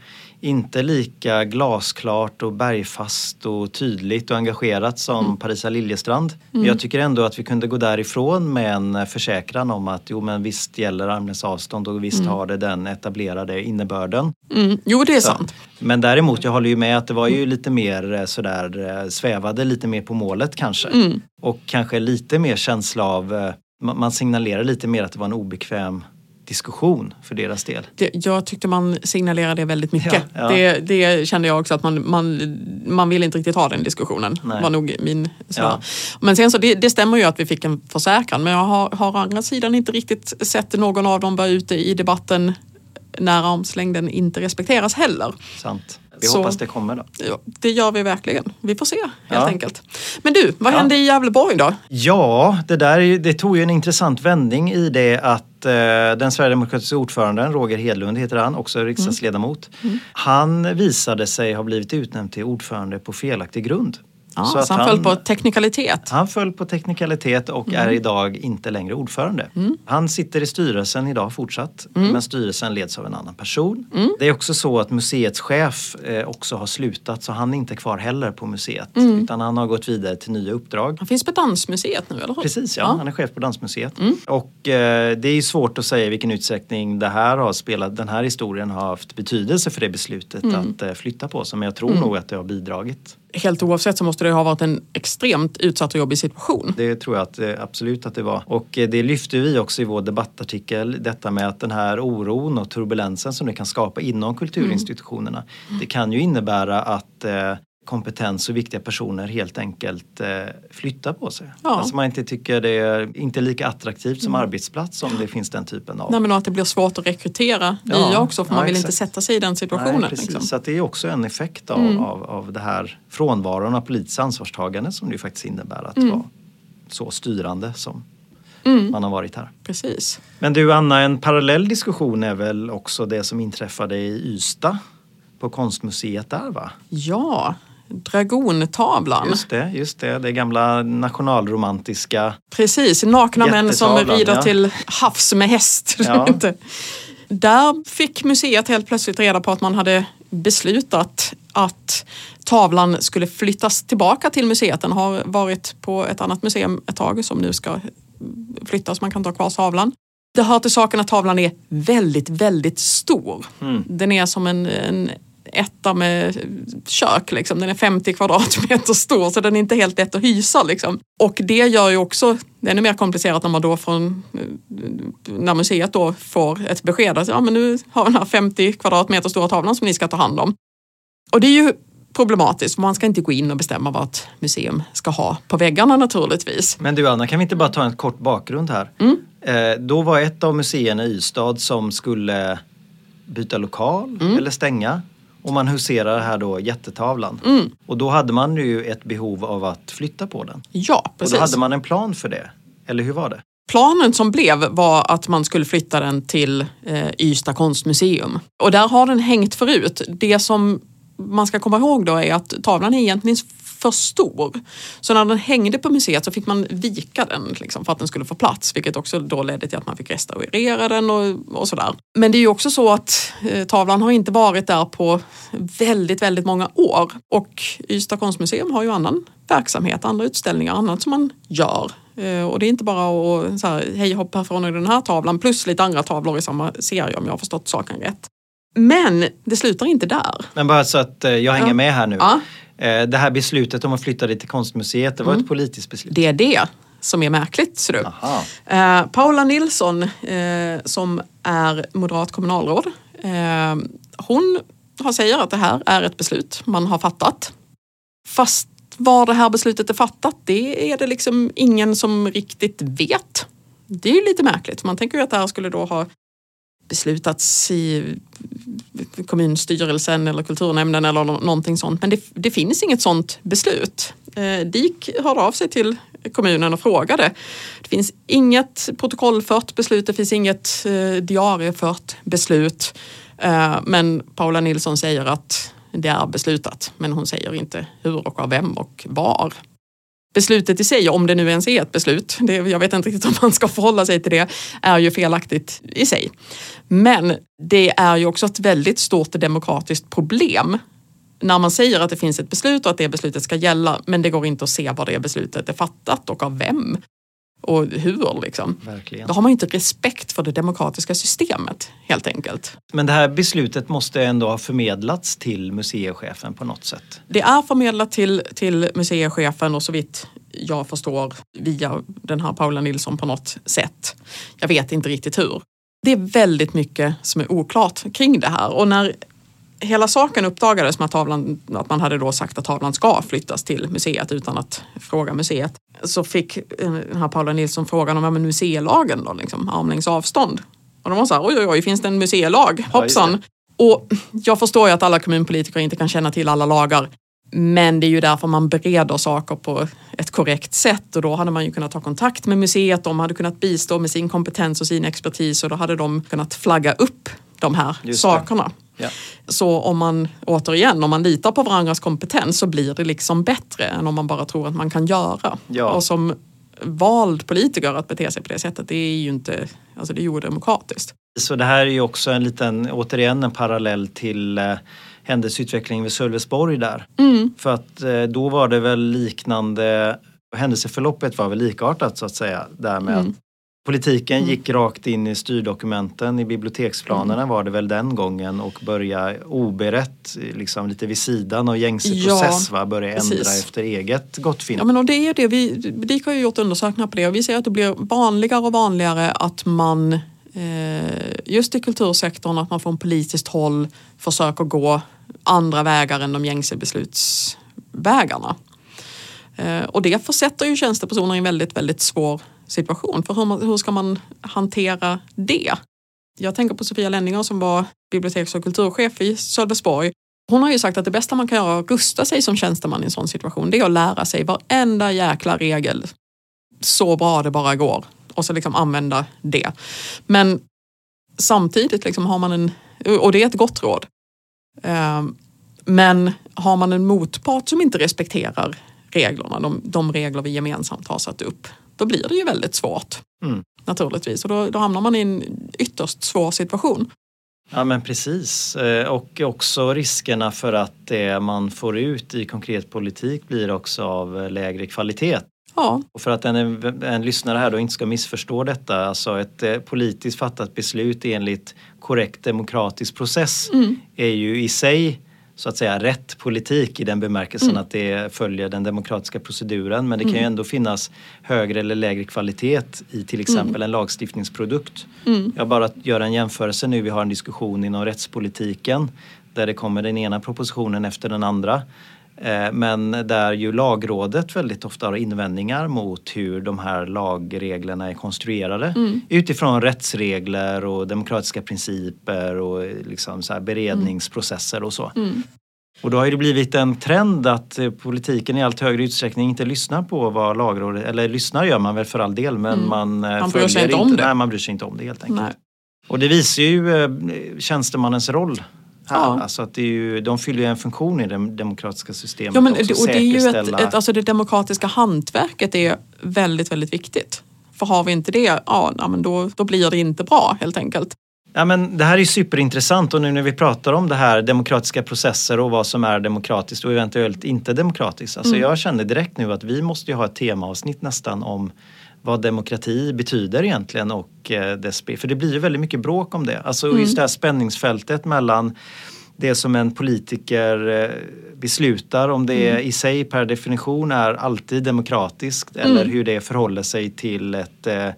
inte lika glasklart och bergfast och tydligt och engagerat som mm. Parisa Liljestrand. Mm. Jag tycker ändå att vi kunde gå därifrån med en försäkran om att jo men visst gäller armlängds avstånd och visst mm. har det den etablerade innebörden.
Mm. Jo det är Så. sant.
Men däremot, jag håller ju med att det var ju lite mer eh, sådär eh, svävade lite mer på målet kanske. Mm. Och kanske lite mer känsla av eh, man signalerar lite mer att det var en obekväm diskussion för deras del.
Det, jag tyckte man signalerade det väldigt mycket. Ja, ja. Det, det, kände jag också att man, man, man ville inte riktigt ha den diskussionen. Nej. var nog min ja. Men sen så det, det, stämmer ju att vi fick en försäkran men jag har, har å andra sidan inte riktigt sett någon av dem vara ute i debatten när armslängden inte respekteras heller.
Sant. Vi så, hoppas det kommer då.
Ja, det gör vi verkligen. Vi får se helt ja. enkelt. Men du, vad ja. hände i Gävleborg då?
Ja, det där det tog ju en intressant vändning i det att eh, den sverigedemokratiska ordföranden, Roger Hedlund heter han, också riksdagsledamot. Mm. Mm. Han visade sig ha blivit utnämnd till ordförande på felaktig grund.
Ja, så, så han, han, föll på teknikalitet?
Han föll på teknikalitet och mm. är idag inte längre ordförande. Mm. Han sitter i styrelsen idag fortsatt mm. men styrelsen leds av en annan person. Mm. Det är också så att museets chef eh, också har slutat så han är inte kvar heller på museet mm. utan han har gått vidare till nya uppdrag.
Han finns på Dansmuseet nu eller hur?
Precis ja, ja. han är chef på Dansmuseet. Mm. Och eh, det är svårt att säga i vilken utsträckning det här har spelat, den här historien har haft betydelse för det beslutet att eh, flytta på sig men jag tror nog att det har bidragit
helt oavsett så måste det ha varit en extremt utsatt och jobbig situation.
Det tror jag att, eh, absolut att det var. Och eh, det lyfte vi också i vår debattartikel, detta med att den här oron och turbulensen som det kan skapa inom kulturinstitutionerna. Mm. Det kan ju innebära att eh, kompetens och viktiga personer helt enkelt eh, flyttar på sig. Ja. Alltså man inte tycker det är inte lika attraktivt som mm. arbetsplats om det finns den typen av...
Nej men att det blir svårt att rekrytera ja. nya också för ja, man vill exakt. inte sätta sig i den situationen. Nej,
precis. Liksom. Så det är också en effekt av, mm. av, av det här frånvaron av politiskt ansvarstagande som det faktiskt innebär att mm. vara så styrande som mm. man har varit här.
Precis.
Men du Anna, en parallell diskussion är väl också det som inträffade i Ystad på konstmuseet där va?
Ja, Dragontavlan.
Just det, just det, det gamla nationalromantiska.
Precis, nakna män som rider ja. till havs med häst. Ja. Där fick museet helt plötsligt reda på att man hade beslutat att tavlan skulle flyttas tillbaka till museet. Den har varit på ett annat museum ett tag som nu ska flyttas, man kan ta kvar tavlan. Det hör till saken att tavlan är väldigt, väldigt stor. Mm. Den är som en, en etta med kök. Liksom. Den är 50 kvadratmeter stor så den är inte helt lätt att hysa. Liksom. Och det gör ju också det ännu mer komplicerat när man då från när museet då får ett besked att ja, men nu har den här 50 kvadratmeter stora tavlan som ni ska ta hand om. Och det är ju problematiskt. Man ska inte gå in och bestämma vad ett museum ska ha på väggarna naturligtvis.
Men du Anna, kan vi inte bara ta en kort bakgrund här? Mm. Eh, då var ett av museerna i Ystad som skulle byta lokal mm. eller stänga och man huserar här då jättetavlan. Mm. Och då hade man ju ett behov av att flytta på den.
Ja, precis.
Och då hade man en plan för det. Eller hur var det?
Planen som blev var att man skulle flytta den till eh, Ystad konstmuseum. Och där har den hängt förut. Det som man ska komma ihåg då är att tavlan är egentligen för stor. Så när den hängde på museet så fick man vika den liksom, för att den skulle få plats vilket också då ledde till att man fick restaurera den och, och sådär. Men det är ju också så att eh, tavlan har inte varit där på väldigt, väldigt många år och Ystad konstmuseum har ju annan verksamhet, andra utställningar, annat som man gör. Eh, och det är inte bara att så här, hej hopp här får ni den här tavlan plus lite andra tavlor i samma serie om jag har förstått saken rätt. Men det slutar inte där.
Men bara så att eh, jag hänger ja. med här nu. Ja. Eh, det här beslutet om att flytta det till konstmuseet, det var mm. ett politiskt beslut.
Det är det. som är märkligt. Ser du. Eh, Paula Nilsson eh, som är moderat kommunalråd. Eh, hon säger att det här är ett beslut man har fattat. Fast var det här beslutet är fattat, det är det liksom ingen som riktigt vet. Det är ju lite märkligt. Man tänker ju att det här skulle då ha beslutats i kommunstyrelsen eller kulturnämnden eller någonting sånt. Men det, det finns inget sånt beslut. Eh, DIK hörde av sig till kommunen och frågade. Det finns inget protokollfört beslut, det finns inget eh, diariefört beslut. Eh, men Paula Nilsson säger att det är beslutat, men hon säger inte hur och av vem och var beslutet i sig, om det nu ens är ett beslut, det, jag vet inte riktigt om man ska förhålla sig till det, är ju felaktigt i sig. Men det är ju också ett väldigt stort demokratiskt problem när man säger att det finns ett beslut och att det beslutet ska gälla, men det går inte att se var det beslutet är fattat och av vem och hur. Liksom.
Verkligen.
Då har man inte respekt för det demokratiska systemet helt enkelt.
Men det här beslutet måste ändå ha förmedlats till museichefen på något sätt?
Det är förmedlat till, till museichefen och så vitt jag förstår via den här Paula Nilsson på något sätt. Jag vet inte riktigt hur. Det är väldigt mycket som är oklart kring det här och när hela saken uppdagades med att, tavlan, att man hade då sagt att tavlan ska flyttas till museet utan att fråga museet. Så fick eh, den här Paula Nilsson frågan om ja, museilagen då, liksom, armlängds avstånd. Och de var så här, oj oj oj, finns det en museilag? Hoppsan! Ja, och jag förstår ju att alla kommunpolitiker inte kan känna till alla lagar. Men det är ju därför man bereder saker på ett korrekt sätt och då hade man ju kunnat ta kontakt med museet. De hade kunnat bistå med sin kompetens och sin expertis och då hade de kunnat flagga upp de här Just sakerna. Ja. Så om man, återigen, om man litar på varandras kompetens så blir det liksom bättre än om man bara tror att man kan göra. Ja. Och som vald politiker att bete sig på det sättet, det är ju inte, alltså det är odemokratiskt.
Så det här är ju också en liten, återigen en parallell till eh, händelseutvecklingen vid Sölvesborg där. Mm. För att eh, då var det väl liknande, händelseförloppet var väl likartat så att säga. Där med mm. att Politiken mm. gick rakt in i styrdokumenten. I biblioteksplanerna mm. var det väl den gången och börja oberett, liksom lite vid sidan av gängse ja, process, va? börja ändra efter eget gottfinnande.
Ja, men och det är det. Vi, DIK har ju gjort undersökningar på det och vi ser att det blir vanligare och vanligare att man eh, just i kultursektorn att man från politiskt håll försöker gå andra vägar än de gängse beslutsvägarna. Eh, och det försätter ju tjänstepersoner i en väldigt, väldigt svår situation. För hur, man, hur ska man hantera det? Jag tänker på Sofia Lenninger som var biblioteks och kulturchef i Sölvesborg. Hon har ju sagt att det bästa man kan göra, att rusta sig som tjänsteman i en sån situation, det är att lära sig varenda jäkla regel så bra det bara går och så liksom använda det. Men samtidigt liksom har man en, och det är ett gott råd, ehm, men har man en motpart som inte respekterar reglerna, de, de regler vi gemensamt har satt upp, då blir det ju väldigt svårt. Mm. Naturligtvis och då, då hamnar man i en ytterst svår situation.
Ja men precis eh, och också riskerna för att det man får ut i konkret politik blir också av lägre kvalitet.
Ja.
Och för att en, en lyssnare här då inte ska missförstå detta, alltså ett eh, politiskt fattat beslut enligt korrekt demokratisk process mm. är ju i sig så att säga rätt politik i den bemärkelsen mm. att det följer den demokratiska proceduren men det kan ju mm. ändå finnas högre eller lägre kvalitet i till exempel mm. en lagstiftningsprodukt. Mm. Jag bara gör en jämförelse nu, vi har en diskussion inom rättspolitiken där det kommer den ena propositionen efter den andra. Eh, men där ju lagrådet väldigt ofta har invändningar mot hur de här lagreglerna är konstruerade mm. utifrån rättsregler och demokratiska principer och liksom så beredningsprocesser och så. Mm. Och då har det blivit en trend att eh, politiken i allt högre utsträckning inte lyssnar på vad lagrådet, eller lyssnar gör man väl för all del men mm. man,
eh, man bryr sig inte om det.
Nej, man bryr sig inte om det helt enkelt. Nej. Och det visar ju tjänstemannens roll här. Ja. Alltså att det är ju, de fyller ju en funktion i det demokratiska systemet.
Ja, men, och det är ju ett, ett, alltså det demokratiska hantverket är väldigt, väldigt viktigt. För har vi inte det, ja, men då, då blir det inte bra helt enkelt.
Ja, men det här är superintressant och nu när vi pratar om det här demokratiska processer och vad som är demokratiskt och eventuellt inte demokratiskt. Alltså mm. Jag känner direkt nu att vi måste ha ett temaavsnitt nästan om vad demokrati betyder egentligen och eh, dess För det blir ju väldigt mycket bråk om det. Alltså mm. just det här spänningsfältet mellan det som en politiker eh, beslutar, om det
Mm.
i sig per definition är alltid demokratiskt eller hur det förhåller sig till ett eh,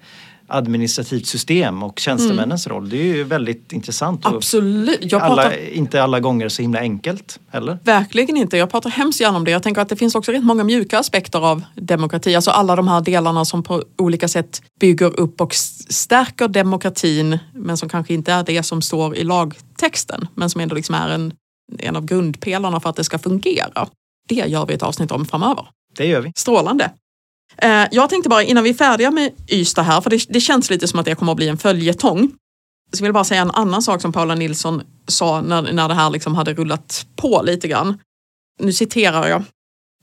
administrativt system och tjänstemännens roll. Det är ju väldigt intressant
Absolut. Jag
alla,
pratar
inte alla gånger så himla enkelt heller.
Verkligen inte. Jag pratar hemskt gärna om det. Jag tänker att det finns också rätt många mjuka aspekter av demokrati. Alltså alla de här delarna som på olika sätt bygger upp och stärker demokratin men som kanske inte är det som står i lagtexten men som ändå liksom är en, en av grundpelarna för att det ska fungera. Det gör vi ett avsnitt om framöver.
Det gör vi.
Strålande. Eh, jag tänkte bara innan vi är färdiga med Ystad här, för det, det känns lite som att det kommer att bli en följetong. Så vill jag bara säga en annan sak som Paula Nilsson sa när, när det här liksom hade rullat på lite grann. Nu citerar jag.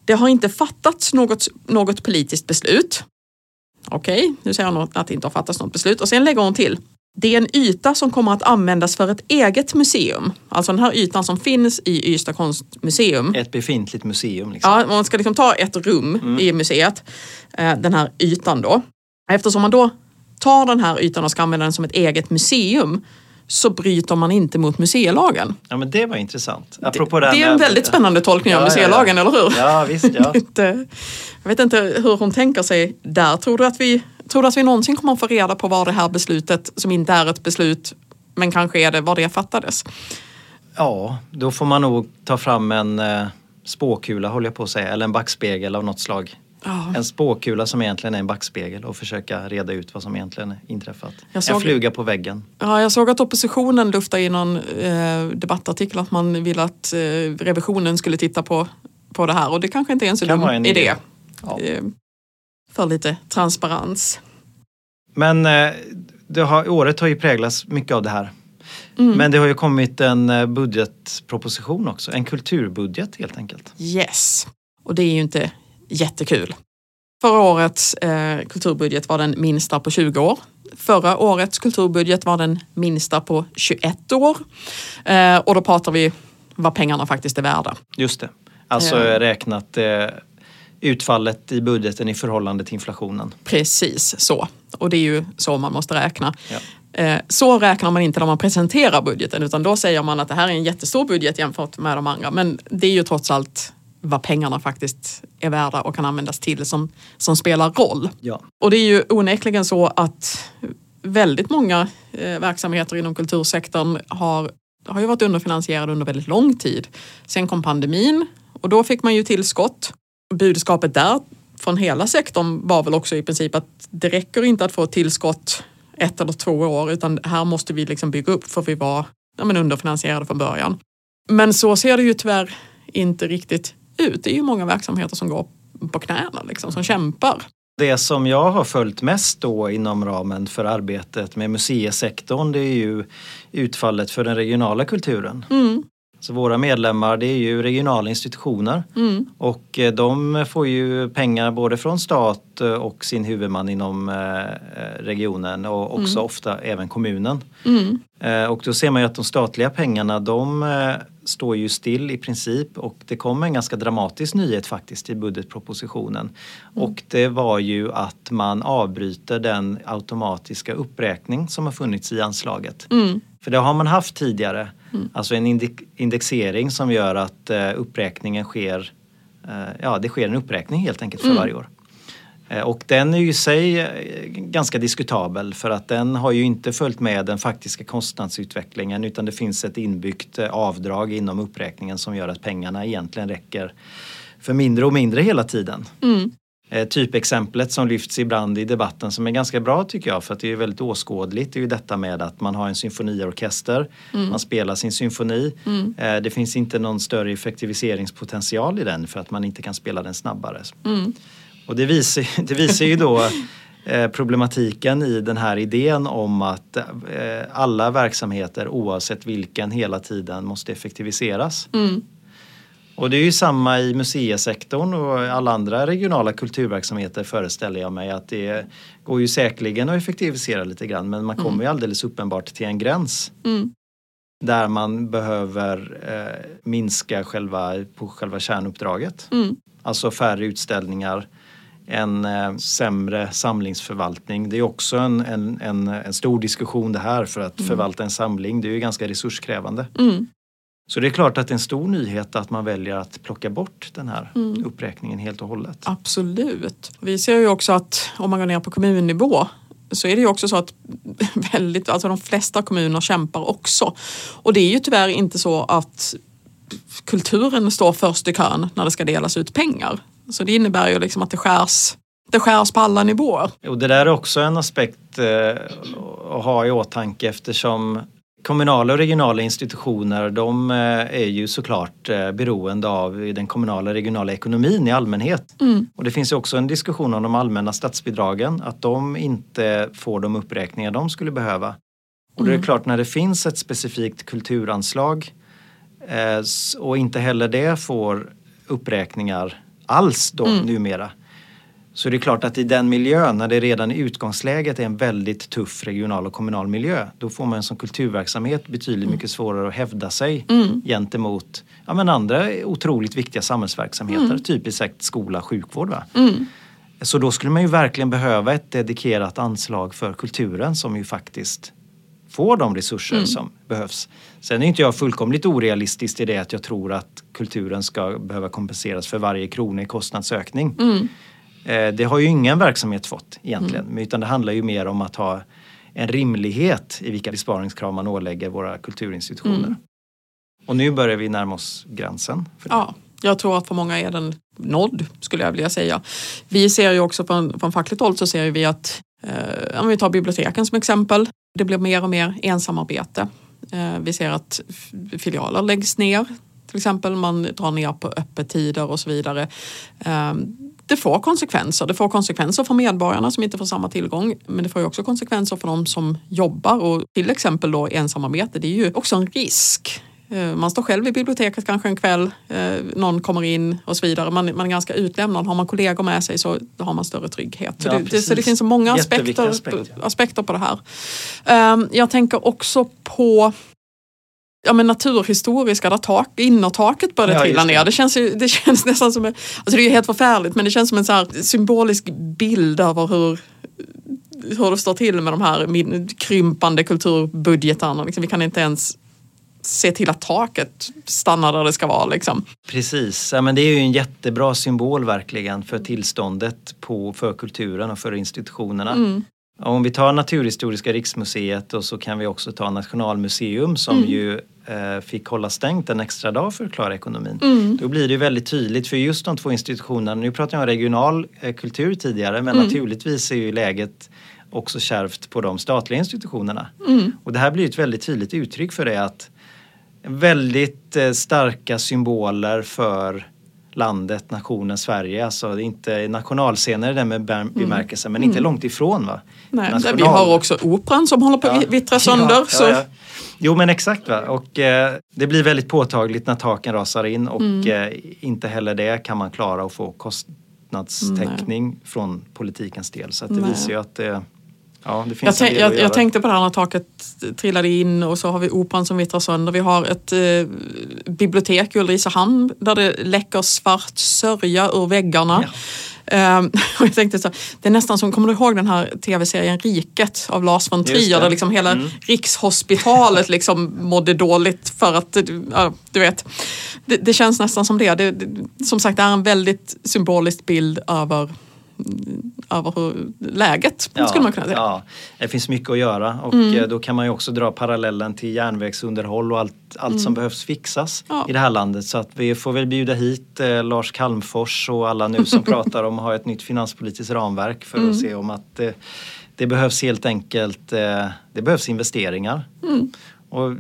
Det har inte fattats något, något politiskt beslut. Okej, nu säger hon att det inte har fattats något beslut och sen lägger hon till. Det är en yta som kommer att användas för ett eget museum. Alltså den här ytan som finns i Ystad konstmuseum.
Ett befintligt museum. Liksom.
Ja, man ska liksom ta ett rum i museet, eh, den här ytan då. Eftersom man då tar den här ytan och ska använda den som ett eget museum så bryter man inte mot museilagen.
Ja men det var intressant. Apropå
Det
den
är en väldigt spännande tolkning av
Ja, ja, ja.
museilagen, eller hur?
Ja visst, ja.
Jag vet inte hur hon tänker sig där. Tror du, att vi, tror du att vi någonsin kommer att få reda på var det här beslutet, som inte är ett beslut, men kanske är det, var det fattades?
Ja, då får man nog ta fram en eh, spåkula håller jag på att säga, eller en backspegel av något slag.
Ja.
En spåkula som egentligen är en backspegel och förseka reda ut vad som egentligen inträffat.
Jag såg-
En fluga på väggen.
Ja, jag såg att oppositionen luftade i någon eh, debattartikel att man vill att eh, revisionen skulle titta på, på det här och det kanske inte är en så
Kan
dum idé.
idé. Ja.
Eh, för lite transparens.
Men eh, det har, året har ju präglats mycket av det här.
Mm.
Men det har ju kommit en eh, budgetproposition också, en kulturbudget helt enkelt.
Yes, och det är ju inte jättekul. Förra årets eh, kulturbudget var den minsta på 20 år. Förra årets kulturbudget var den minsta på 21 år. Eh, och då pratar vi vad pengarna faktiskt är värda.
Just det. Alltså
Ja.
räknat eh, utfallet i budgeten i förhållande till inflationen.
Precis så. Och det är ju så man måste räkna.
Ja.
Eh, Så räknar man inte när man presenterar budgeten utan då säger man att det här är en jättestor budget jämfört med de andra. Men det är ju trots allt vad pengarna faktiskt är värda och kan användas till som, som spelar roll.
Ja.
Och det är ju onekligen så att väldigt många eh, verksamheter inom kultursektorn har, har ju varit underfinansierade under väldigt lång tid. Sen kom pandemin och då fick man ju tillskott. Budskapet där från hela sektorn var väl också i princip att det räcker inte att få tillskott ett eller två år utan här måste vi liksom bygga upp för vi var ja, men underfinansierade från början. Men så ser det ju tyvärr inte riktigt ut. Det är ju många verksamheter som går på knäna, liksom, som kämpar.
Det som jag har följt mest då inom ramen för arbetet med museisektorn det är ju utfallet för den regionala kulturen.
Mm,
Så våra medlemmar det är ju regionala institutioner
mm,
och eh, de får ju pengar både från stat eh, och sin huvudman inom eh, regionen och också ofta även kommunen.
mm,
Och då ser man ju att de statliga pengarna de står ju still i princip och det kom en ganska dramatisk nyhet faktiskt i budgetpropositionen. Och det var ju att man avbryter den automatiska uppräkning som har funnits i anslaget.
mm,
För det har man haft tidigare. Alltså en inde- indexering som gör att eh, uppräkningen sker, eh, ja det sker en uppräkning helt enkelt för varje år. Eh, Och den är ju i sig ganska diskutabel för att den har ju inte följt med den faktiska kostnadsutvecklingen utan det finns ett inbyggt avdrag inom uppräkningen som gör att pengarna egentligen räcker för mindre och mindre hela tiden.
mm,
Eh, Typexemplet som lyfts ibland i debatten som är ganska bra tycker jag för att det är väldigt åskådligt det är ju detta med att man har en symfoniorkester, man spelar sin symfoni.
Mm.
Eh, Det finns inte någon större effektiviseringspotential i den för att man inte kan spela den snabbare.
mm,
Och det visar, det visar ju då eh, problematiken i den här idén om att alla verksamheter oavsett vilken hela tiden måste effektiviseras.
mm,
Och det är ju samma i museisektorn och alla andra regionala kulturverksamheter föreställer jag mig att det går ju säkerligen att effektivisera lite grann men man kommer ju alldeles uppenbart till en gräns
mm,
där man behöver eh, minska själva, på själva kärnuppdraget.
mm,
Alltså färre utställningar, en eh, sämre samlingsförvaltning. Det är också en, en, en, en stor diskussion det här för att förvalta en samling. Det är ju ganska resurskrävande. Så det är klart att det är en stor nyhet att man väljer att plocka bort den här mm. uppräkningen helt och hållet.
Absolut. Vi ser ju också att om man går ner på kommunnivå så är det ju också så att väldigt, alltså de flesta kommuner kämpar också. Och det är ju tyvärr inte så att kulturen står först i kön när det ska delas ut pengar. Så det innebär ju liksom att det skärs det skärs på alla nivåer.
Och det där är också en aspekt eh, att ha i åtanke eftersom kommunala och regionala institutioner de eh, är ju såklart eh, beroende av den kommunala och regionala ekonomin i allmänhet. Mm. Och det finns också en diskussion om de allmänna statsbidragen, att de inte får de uppräkningar de skulle behöva. Och det är mm. klart när det finns ett specifikt kulturanslag eh, och inte heller det får uppräkningar alls då mm. numera så det är klart att i den miljön, när det redan i utgångsläget är en väldigt tuff regional och kommunal miljö, då får man som kulturverksamhet betydligt mm. mycket svårare att hävda sig mm. gentemot ja, men andra otroligt viktiga samhällsverksamheter, mm. typiskt sett skola, sjukvård. Va? Mm. Så då skulle man ju verkligen behöva ett dedikerat anslag för kulturen som ju faktiskt får de resurser mm. som behövs. Sen är inte jag fullkomligt orealistisk i det att jag tror att kulturen ska behöva kompenseras för varje krona i kostnadsökning. Mm. Eh, det har ju ingen verksamhet fått egentligen, mm. utan det handlar ju mer om att ha en rimlighet i vilka besparingskrav man ålägger våra kulturinstitutioner. Mm. Och nu börjar vi närma oss gränsen.
Ja, jag tror att för många är den nådd skulle jag vilja säga. Vi ser ju också från, från fackligt håll så ser vi att, eh, om vi tar biblioteken som exempel, det blir mer och mer ensamarbete. Eh, vi ser att filialer läggs ner till exempel, man drar ner på öppettider och så vidare. Eh, det får konsekvenser. Det får konsekvenser för medborgarna som inte får samma tillgång men det får också konsekvenser för de som jobbar och till exempel då ensamarbete. Det är ju också en risk. Eh, man står själv i biblioteket kanske en kväll, eh, någon kommer in och så vidare. Man, man är ganska utlämnad. Har man kollegor med sig så har man större trygghet. Så, ja, det, så det finns så många aspekter, aspekt, ja. aspekter på det här. Ehm, jag tänker också på ja, men naturhistoriska där tak, innertaket började ja, trilla ner. Det känns, ju, det känns nästan som, en, alltså det är helt förfärligt men det känns som en så här symbolisk bild över hur hur det står till med de här krympande kulturbudgetarna. Liksom, vi kan inte ens se till att taket stannar där det ska vara. Liksom.
Precis, ja, men det är ju en jättebra symbol verkligen för tillståndet på, för kulturen och för institutionerna. Mm. Om vi tar Naturhistoriska riksmuseet och så kan vi också ta Nationalmuseum som mm. ju eh, fick hålla stängt en extra dag för att klara ekonomin. Mm. Då blir det väldigt tydligt för just de två institutionerna, nu pratar jag om regional eh, kultur tidigare men mm. naturligtvis är ju läget också kärvt på de statliga institutionerna. Mm. Och det här blir ett väldigt tydligt uttryck för det att väldigt eh, starka symboler för landet, nationen Sverige. Alltså inte nationalscener i den med mm. bemärkelse mm. men inte mm. långt ifrån. Va?
Nej, National... Vi har också operan som håller på att ja. vittra sönder. Ja, så. Ja,
jo men exakt. Va? Och, eh, det blir väldigt påtagligt när taken rasar in och mm. eh, inte heller det kan man klara att få kostnadstäckning Nej. från politikens del. Så det Nej. visar ju att eh, Ja, det finns
jag, jag, jag tänkte på det här när taket trillade in och så har vi operan som vittrar sönder. Vi har ett eh, bibliotek i Ulricehamn där det läcker svart sörja ur väggarna. Ja. Um, och jag tänkte så, det är nästan som, kommer du ihåg den här tv-serien Riket av Lars von Trier där liksom hela mm. Rikshospitalet liksom mådde dåligt för att, ja, du vet. Det, det känns nästan som det. Det, det. Som sagt, det är en väldigt symbolisk bild över över hur läget, ja, skulle man kunna säga.
Ja, det finns mycket att göra och mm. Eh, då kan man ju också dra parallellen till järnvägsunderhåll och allt, allt mm. som behövs fixas ja. i det här landet. Så att vi får väl bjuda hit eh, Lars Kalmfors och alla nu som pratar om att ha ett nytt finanspolitiskt ramverk för mm. att se om att eh, det behövs helt enkelt eh, det behövs investeringar. Mm. Och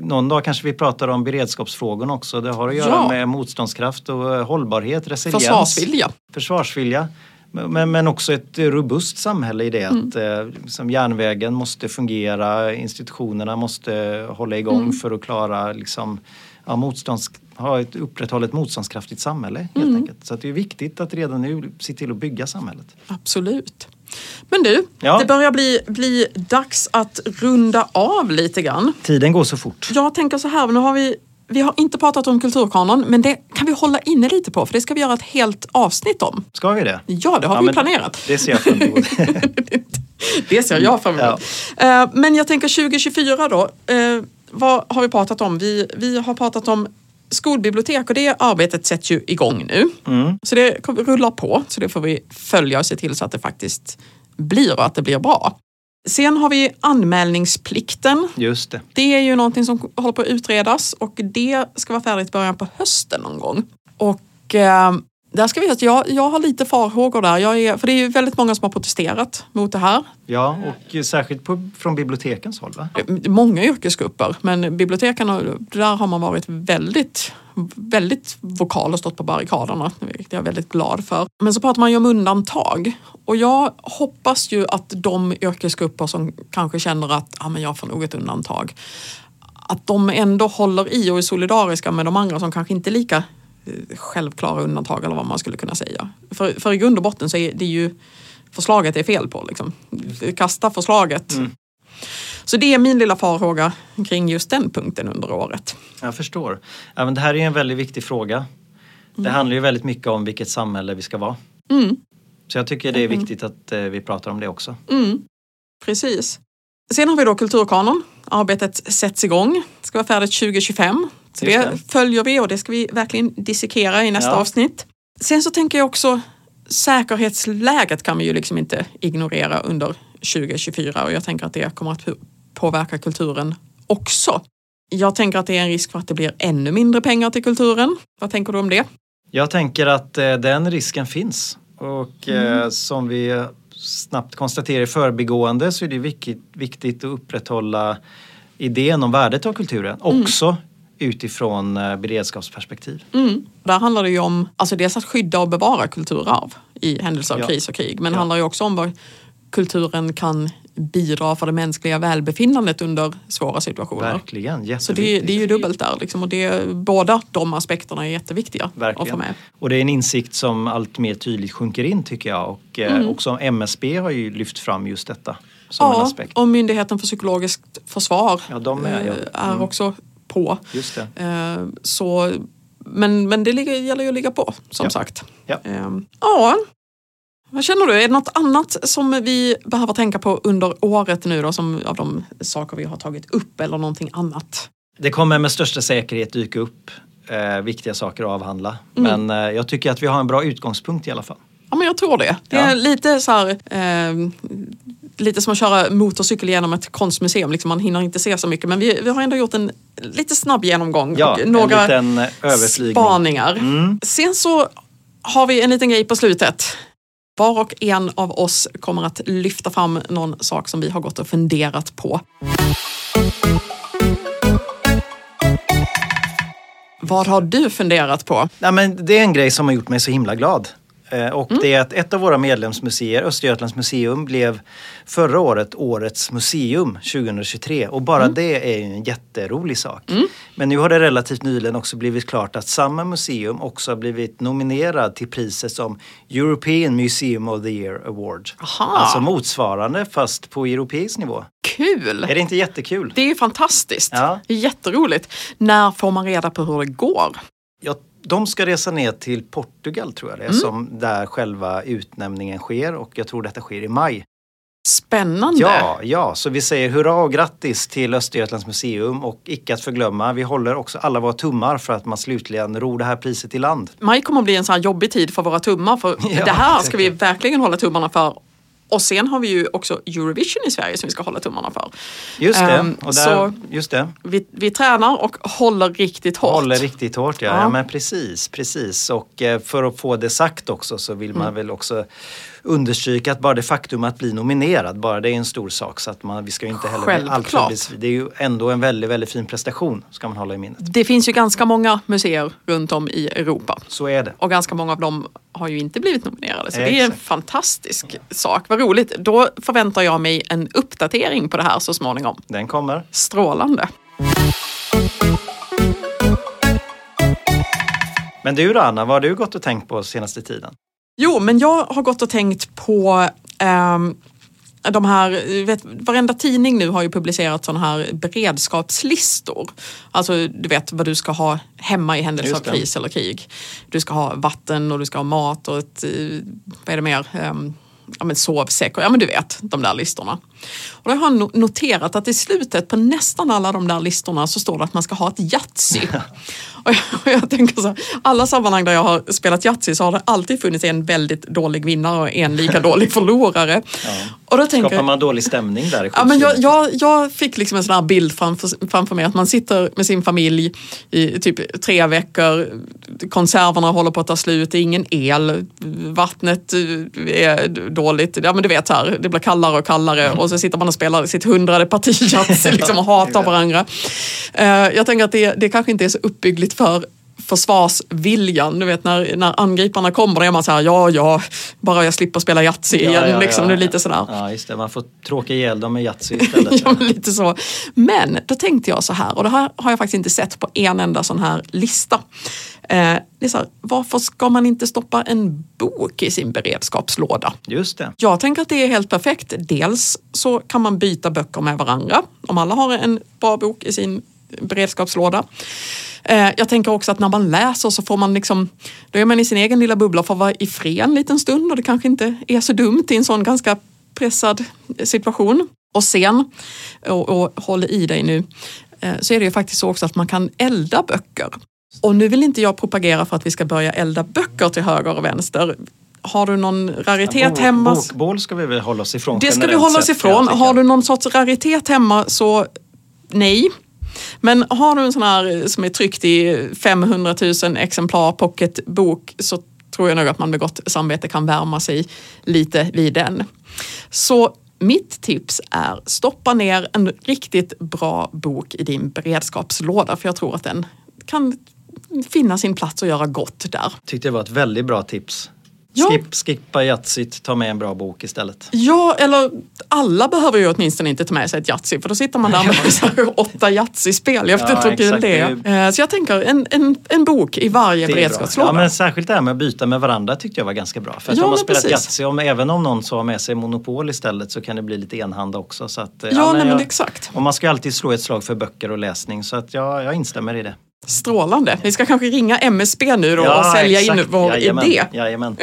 någon dag kanske vi pratar om beredskapsfrågorna också. Det har att göra ja. med motståndskraft och eh, hållbarhet, resiliens.
Försvarsvilja.
Försvarsvilja. Men, men också ett robust samhälle i det mm. att eh, som järnvägen måste fungera, institutionerna måste hålla igång mm. för att klara liksom, ja, motstånds, ha ett upprätthållet motståndskraftigt samhälle. helt mm. enkelt. Så det är viktigt att redan nu se till att bygga samhället.
Absolut. Men du, ja. det börjar bli, bli dags att runda av lite grann.
Tiden går så fort.
Jag tänker så här, nu har vi vi har inte pratat om kulturkanon, men det kan vi hålla inne lite på för det ska vi göra ett helt avsnitt om.
Ska vi det?
Ja, det har ja, vi planerat.
Det ser jag fram emot.
det ser jag fram emot. Ja. Eh, men jag tänker 2024 då. Eh, vad har vi pratat om? Vi, vi har pratat om skolbibliotek och det arbetet sätts ju igång nu.
Mm.
Så det rullar på, så det får vi följa och se till så att det faktiskt blir och att det blir bra. Sen har vi anmälningsplikten.
Just det.
Det är ju någonting som håller på att utredas och det ska vara färdigt i början på hösten någon gång. Och eh, där ska vi, jag, jag har lite farhågor där, jag är, för det är ju väldigt många som har protesterat mot det här.
Ja, och särskilt på, från bibliotekens håll va?
Många yrkesgrupper, men biblioteken, där har man varit väldigt väldigt vokal och stått på barrikaderna, vilket jag är väldigt glad för. Men så pratar man ju om undantag och jag hoppas ju att de yrkesgrupper som kanske känner att ah, men jag får nog ett undantag, att de ändå håller i och är solidariska med de andra som kanske inte är lika självklara undantag eller vad man skulle kunna säga. För, för i grund och botten så är det ju förslaget är fel på. Liksom. Kasta förslaget. Mm. Så det är min lilla farhåga kring just den punkten under året.
Jag förstår. Ja, men det här är en väldigt viktig fråga. Mm. Det handlar ju väldigt mycket om vilket samhälle vi ska vara.
Mm.
Så jag tycker det är viktigt att eh, vi pratar om det också.
Mm. Precis. Sen har vi då Kulturkanon. Arbetet sätts igång. Det ska vara färdigt 2025. Det, följer vi och det ska vi verkligen dissekera i nästa ja. avsnitt. Sen så tänker jag också säkerhetsläget kan vi ju liksom inte ignorera under 2024 och jag tänker att det kommer att påverka kulturen också. Jag tänker att det är en risk för att det blir ännu mindre pengar till kulturen. Vad tänker du om det?
Jag tänker att eh, den risken finns och eh, mm. som vi snabbt konstaterar i förbigående så är det viktigt, viktigt att upprätthålla idén om värdet av kulturen mm. också mm. Utifrån eh, beredskapsperspektiv.
Mm. Där handlar det ju om alltså dels att skydda och bevara kulturarv i händelse av ja. kris och krig men det ja. handlar ju också om vad kulturen kan bidra för det mänskliga välbefinnandet under svåra situationer.
Verkligen.
Så det, det är ju dubbelt där. Liksom, och det, båda de aspekterna är jätteviktiga
Verkligen.
att få med.
Och det är en insikt som allt mer tydligt sjunker in tycker jag. Och eh, mm. också MSB har ju lyft fram just detta. Som
ja,
en aspekt.
och Myndigheten för psykologiskt försvar
ja, är, ja.
är mm. också på.
Just det.
Eh, så, men, men det gäller ju att ligga på som
ja.
sagt.
Ja.
Ehm, ja, vad känner du? Är det något annat som vi behöver tänka på under året nu då, som av de saker vi har tagit upp eller någonting annat?
Det kommer med största säkerhet dyka upp eh, viktiga saker att avhandla. Mm. Men eh, jag tycker att vi har en bra utgångspunkt i alla fall.
Ja men jag tror det. Det är ja. lite så här, eh, lite som att köra motorcykel genom ett konstmuseum. Liksom man hinner inte se så mycket men vi, vi har ändå gjort en lite snabb genomgång
ja,
och några
liten
spaningar.
Mm.
Sen så har vi en liten grej på slutet. Var och en av oss kommer att lyfta fram någon sak som vi har gått och funderat på. Vad har du funderat på?
Ja, men det är en grej som har gjort mig så himla glad. Eh, och mm. det är att ett av våra medlemsmuseer, Östergötlands museum, blev förra året Årets museum 2023. Och bara mm. det är ju en jätterolig sak.
Mm.
Men nu har det relativt nyligen också blivit klart att samma museum också har blivit nominerad till priset som European Museum of the Year Award.
Aha.
Alltså motsvarande fast på europeisk nivå.
Kul!
Är det inte jättekul?
Det är fantastiskt.
Ja.
Jätteroligt. När får man reda på hur det går?
Jag de ska resa ner till Portugal tror jag det är, mm. som där själva utnämningen sker och jag tror detta sker i maj.
Spännande!
Ja, ja, så vi säger hurra och grattis till Östergötlands museum och icke att förglömma, vi håller också alla våra tummar för att man slutligen ror det här priset i land.
Maj kommer att bli en sån här jobbig tid för våra tummar för ja, det här ska vi verkligen hålla tummarna för och sen har vi ju också Eurovision i Sverige som vi ska hålla tummarna för.
Just det. Um, och där, så just det.
Vi, vi tränar och håller riktigt hårt.
Håller riktigt hårt, ja. ja. ja men precis, precis. Och eh, för att få det sagt också så vill man mm. väl också understryka att bara det faktum att bli nominerad, bara det är en stor sak. Så att man, vi ska inte heller
Självklart.
Bli, det är ju ändå en väldigt, väldigt fin prestation, ska man hålla i minnet.
Det finns ju ganska många museer runt om i Europa.
Så är det.
Och ganska många av dem har ju inte blivit nominerade. Så det är en fantastisk sak. Vad roligt. Då förväntar jag mig en uppdatering på det här så småningom.
Den kommer.
Strålande.
Men du då Anna, vad har du gått och tänkt på senaste tiden?
Jo, men jag har gått och tänkt på um, de här, vet, varenda tidning nu har ju publicerat sådana här beredskapslistor. Alltså du vet vad du ska ha hemma i händelse av kris eller krig. Du ska ha vatten och du ska ha mat och ett, vad är det mer? Um, ja, men sovsäck och ja men du vet de där listorna. Och då har jag noterat att i slutet på nästan alla de där listorna så står det att man ska ha ett Yatzy. och, jag, och jag tänker så här, alla sammanhang där jag har spelat Yatzy så har det alltid funnits en väldigt dålig vinnare och en lika dålig förlorare.
Ja. Och då tänker, Skapar man dålig stämning där?
ja, men jag, jag, jag fick liksom en sån här bild framför, framför mig att man sitter med sin familj i typ tre veckor, konserverna håller på att ta slut, det är ingen el, vattnet är dåligt, ja men du vet här, det blir kallare och kallare och så sitter man och spelar sitt hundrade parti liksom och hatar varandra. Uh, jag tänker att det, det kanske inte är så uppbyggligt för försvarsviljan. Du vet när, när angriparna kommer, då är man så här, ja, ja, bara jag slipper spela Yatzy igen. Ja, ja, liksom, ja, lite sådär.
Ja, just det. Man får tråka ihjäl dem med Yatzy istället.
ja, lite så. Men då tänkte jag så här, och det här har jag faktiskt inte sett på en enda sån här lista. Eh, det är så här, varför ska man inte stoppa en bok i sin beredskapslåda?
Just det.
Jag tänker att det är helt perfekt. Dels så kan man byta böcker med varandra. Om alla har en bra bok i sin beredskapslåda. Eh, jag tänker också att när man läser så får man liksom, då är man i sin egen lilla bubbla och får vara i fred en liten stund och det kanske inte är så dumt i en sån ganska pressad situation. Och sen, och, och håll i dig nu, eh, så är det ju faktiskt så också att man kan elda böcker. Och nu vill inte jag propagera för att vi ska börja elda böcker till höger och vänster. Har du någon raritet ja, hemma?
Bokbål ska vi väl hålla oss ifrån?
Det ska vi hålla oss ifrån. Har du någon sorts raritet hemma så nej. Men har du en sån här eh, som är tryckt i 500 000 exemplar pocketbok så tror jag nog att man med gott samvete kan värma sig lite vid den. Så mitt tips är stoppa ner en riktigt bra bok i din beredskapslåda för jag tror att den kan finna sin plats och göra gott där.
Tyckte det var ett väldigt bra tips. Ja. Skip, skippa Yatzyt, ta med en bra bok istället.
Ja, eller alla behöver ju åtminstone inte ta med sig ett Yatzy för då sitter man där med åtta Yatzy-spel. Jag vet ja, inte hur det är. Eh, så jag tänker en, en, en bok i varje beredskapslåda.
Ja, men särskilt det här med att byta med varandra tyckte jag var ganska bra. För att ja, om man spelat Yatzy, om, även om någon så har med sig Monopol istället så kan det bli lite enhanda också. Så att,
ja, ja nej, men exakt.
Och man ska alltid slå ett slag för böcker och läsning så att ja, jag instämmer i det.
Strålande. Vi ska kanske ringa MSB nu då ja, och sälja exakt. in vår Jajamän. idé.
Jajamän.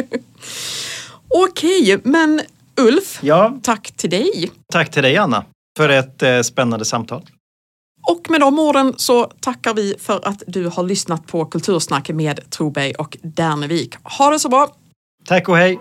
Okej, men Ulf,
ja.
tack till dig.
Tack till dig Anna för ett eh, spännande samtal.
Och med de orden så tackar vi för att du har lyssnat på Kultursnack med Troberg och Dernevik. Ha det så bra!
Tack och hej!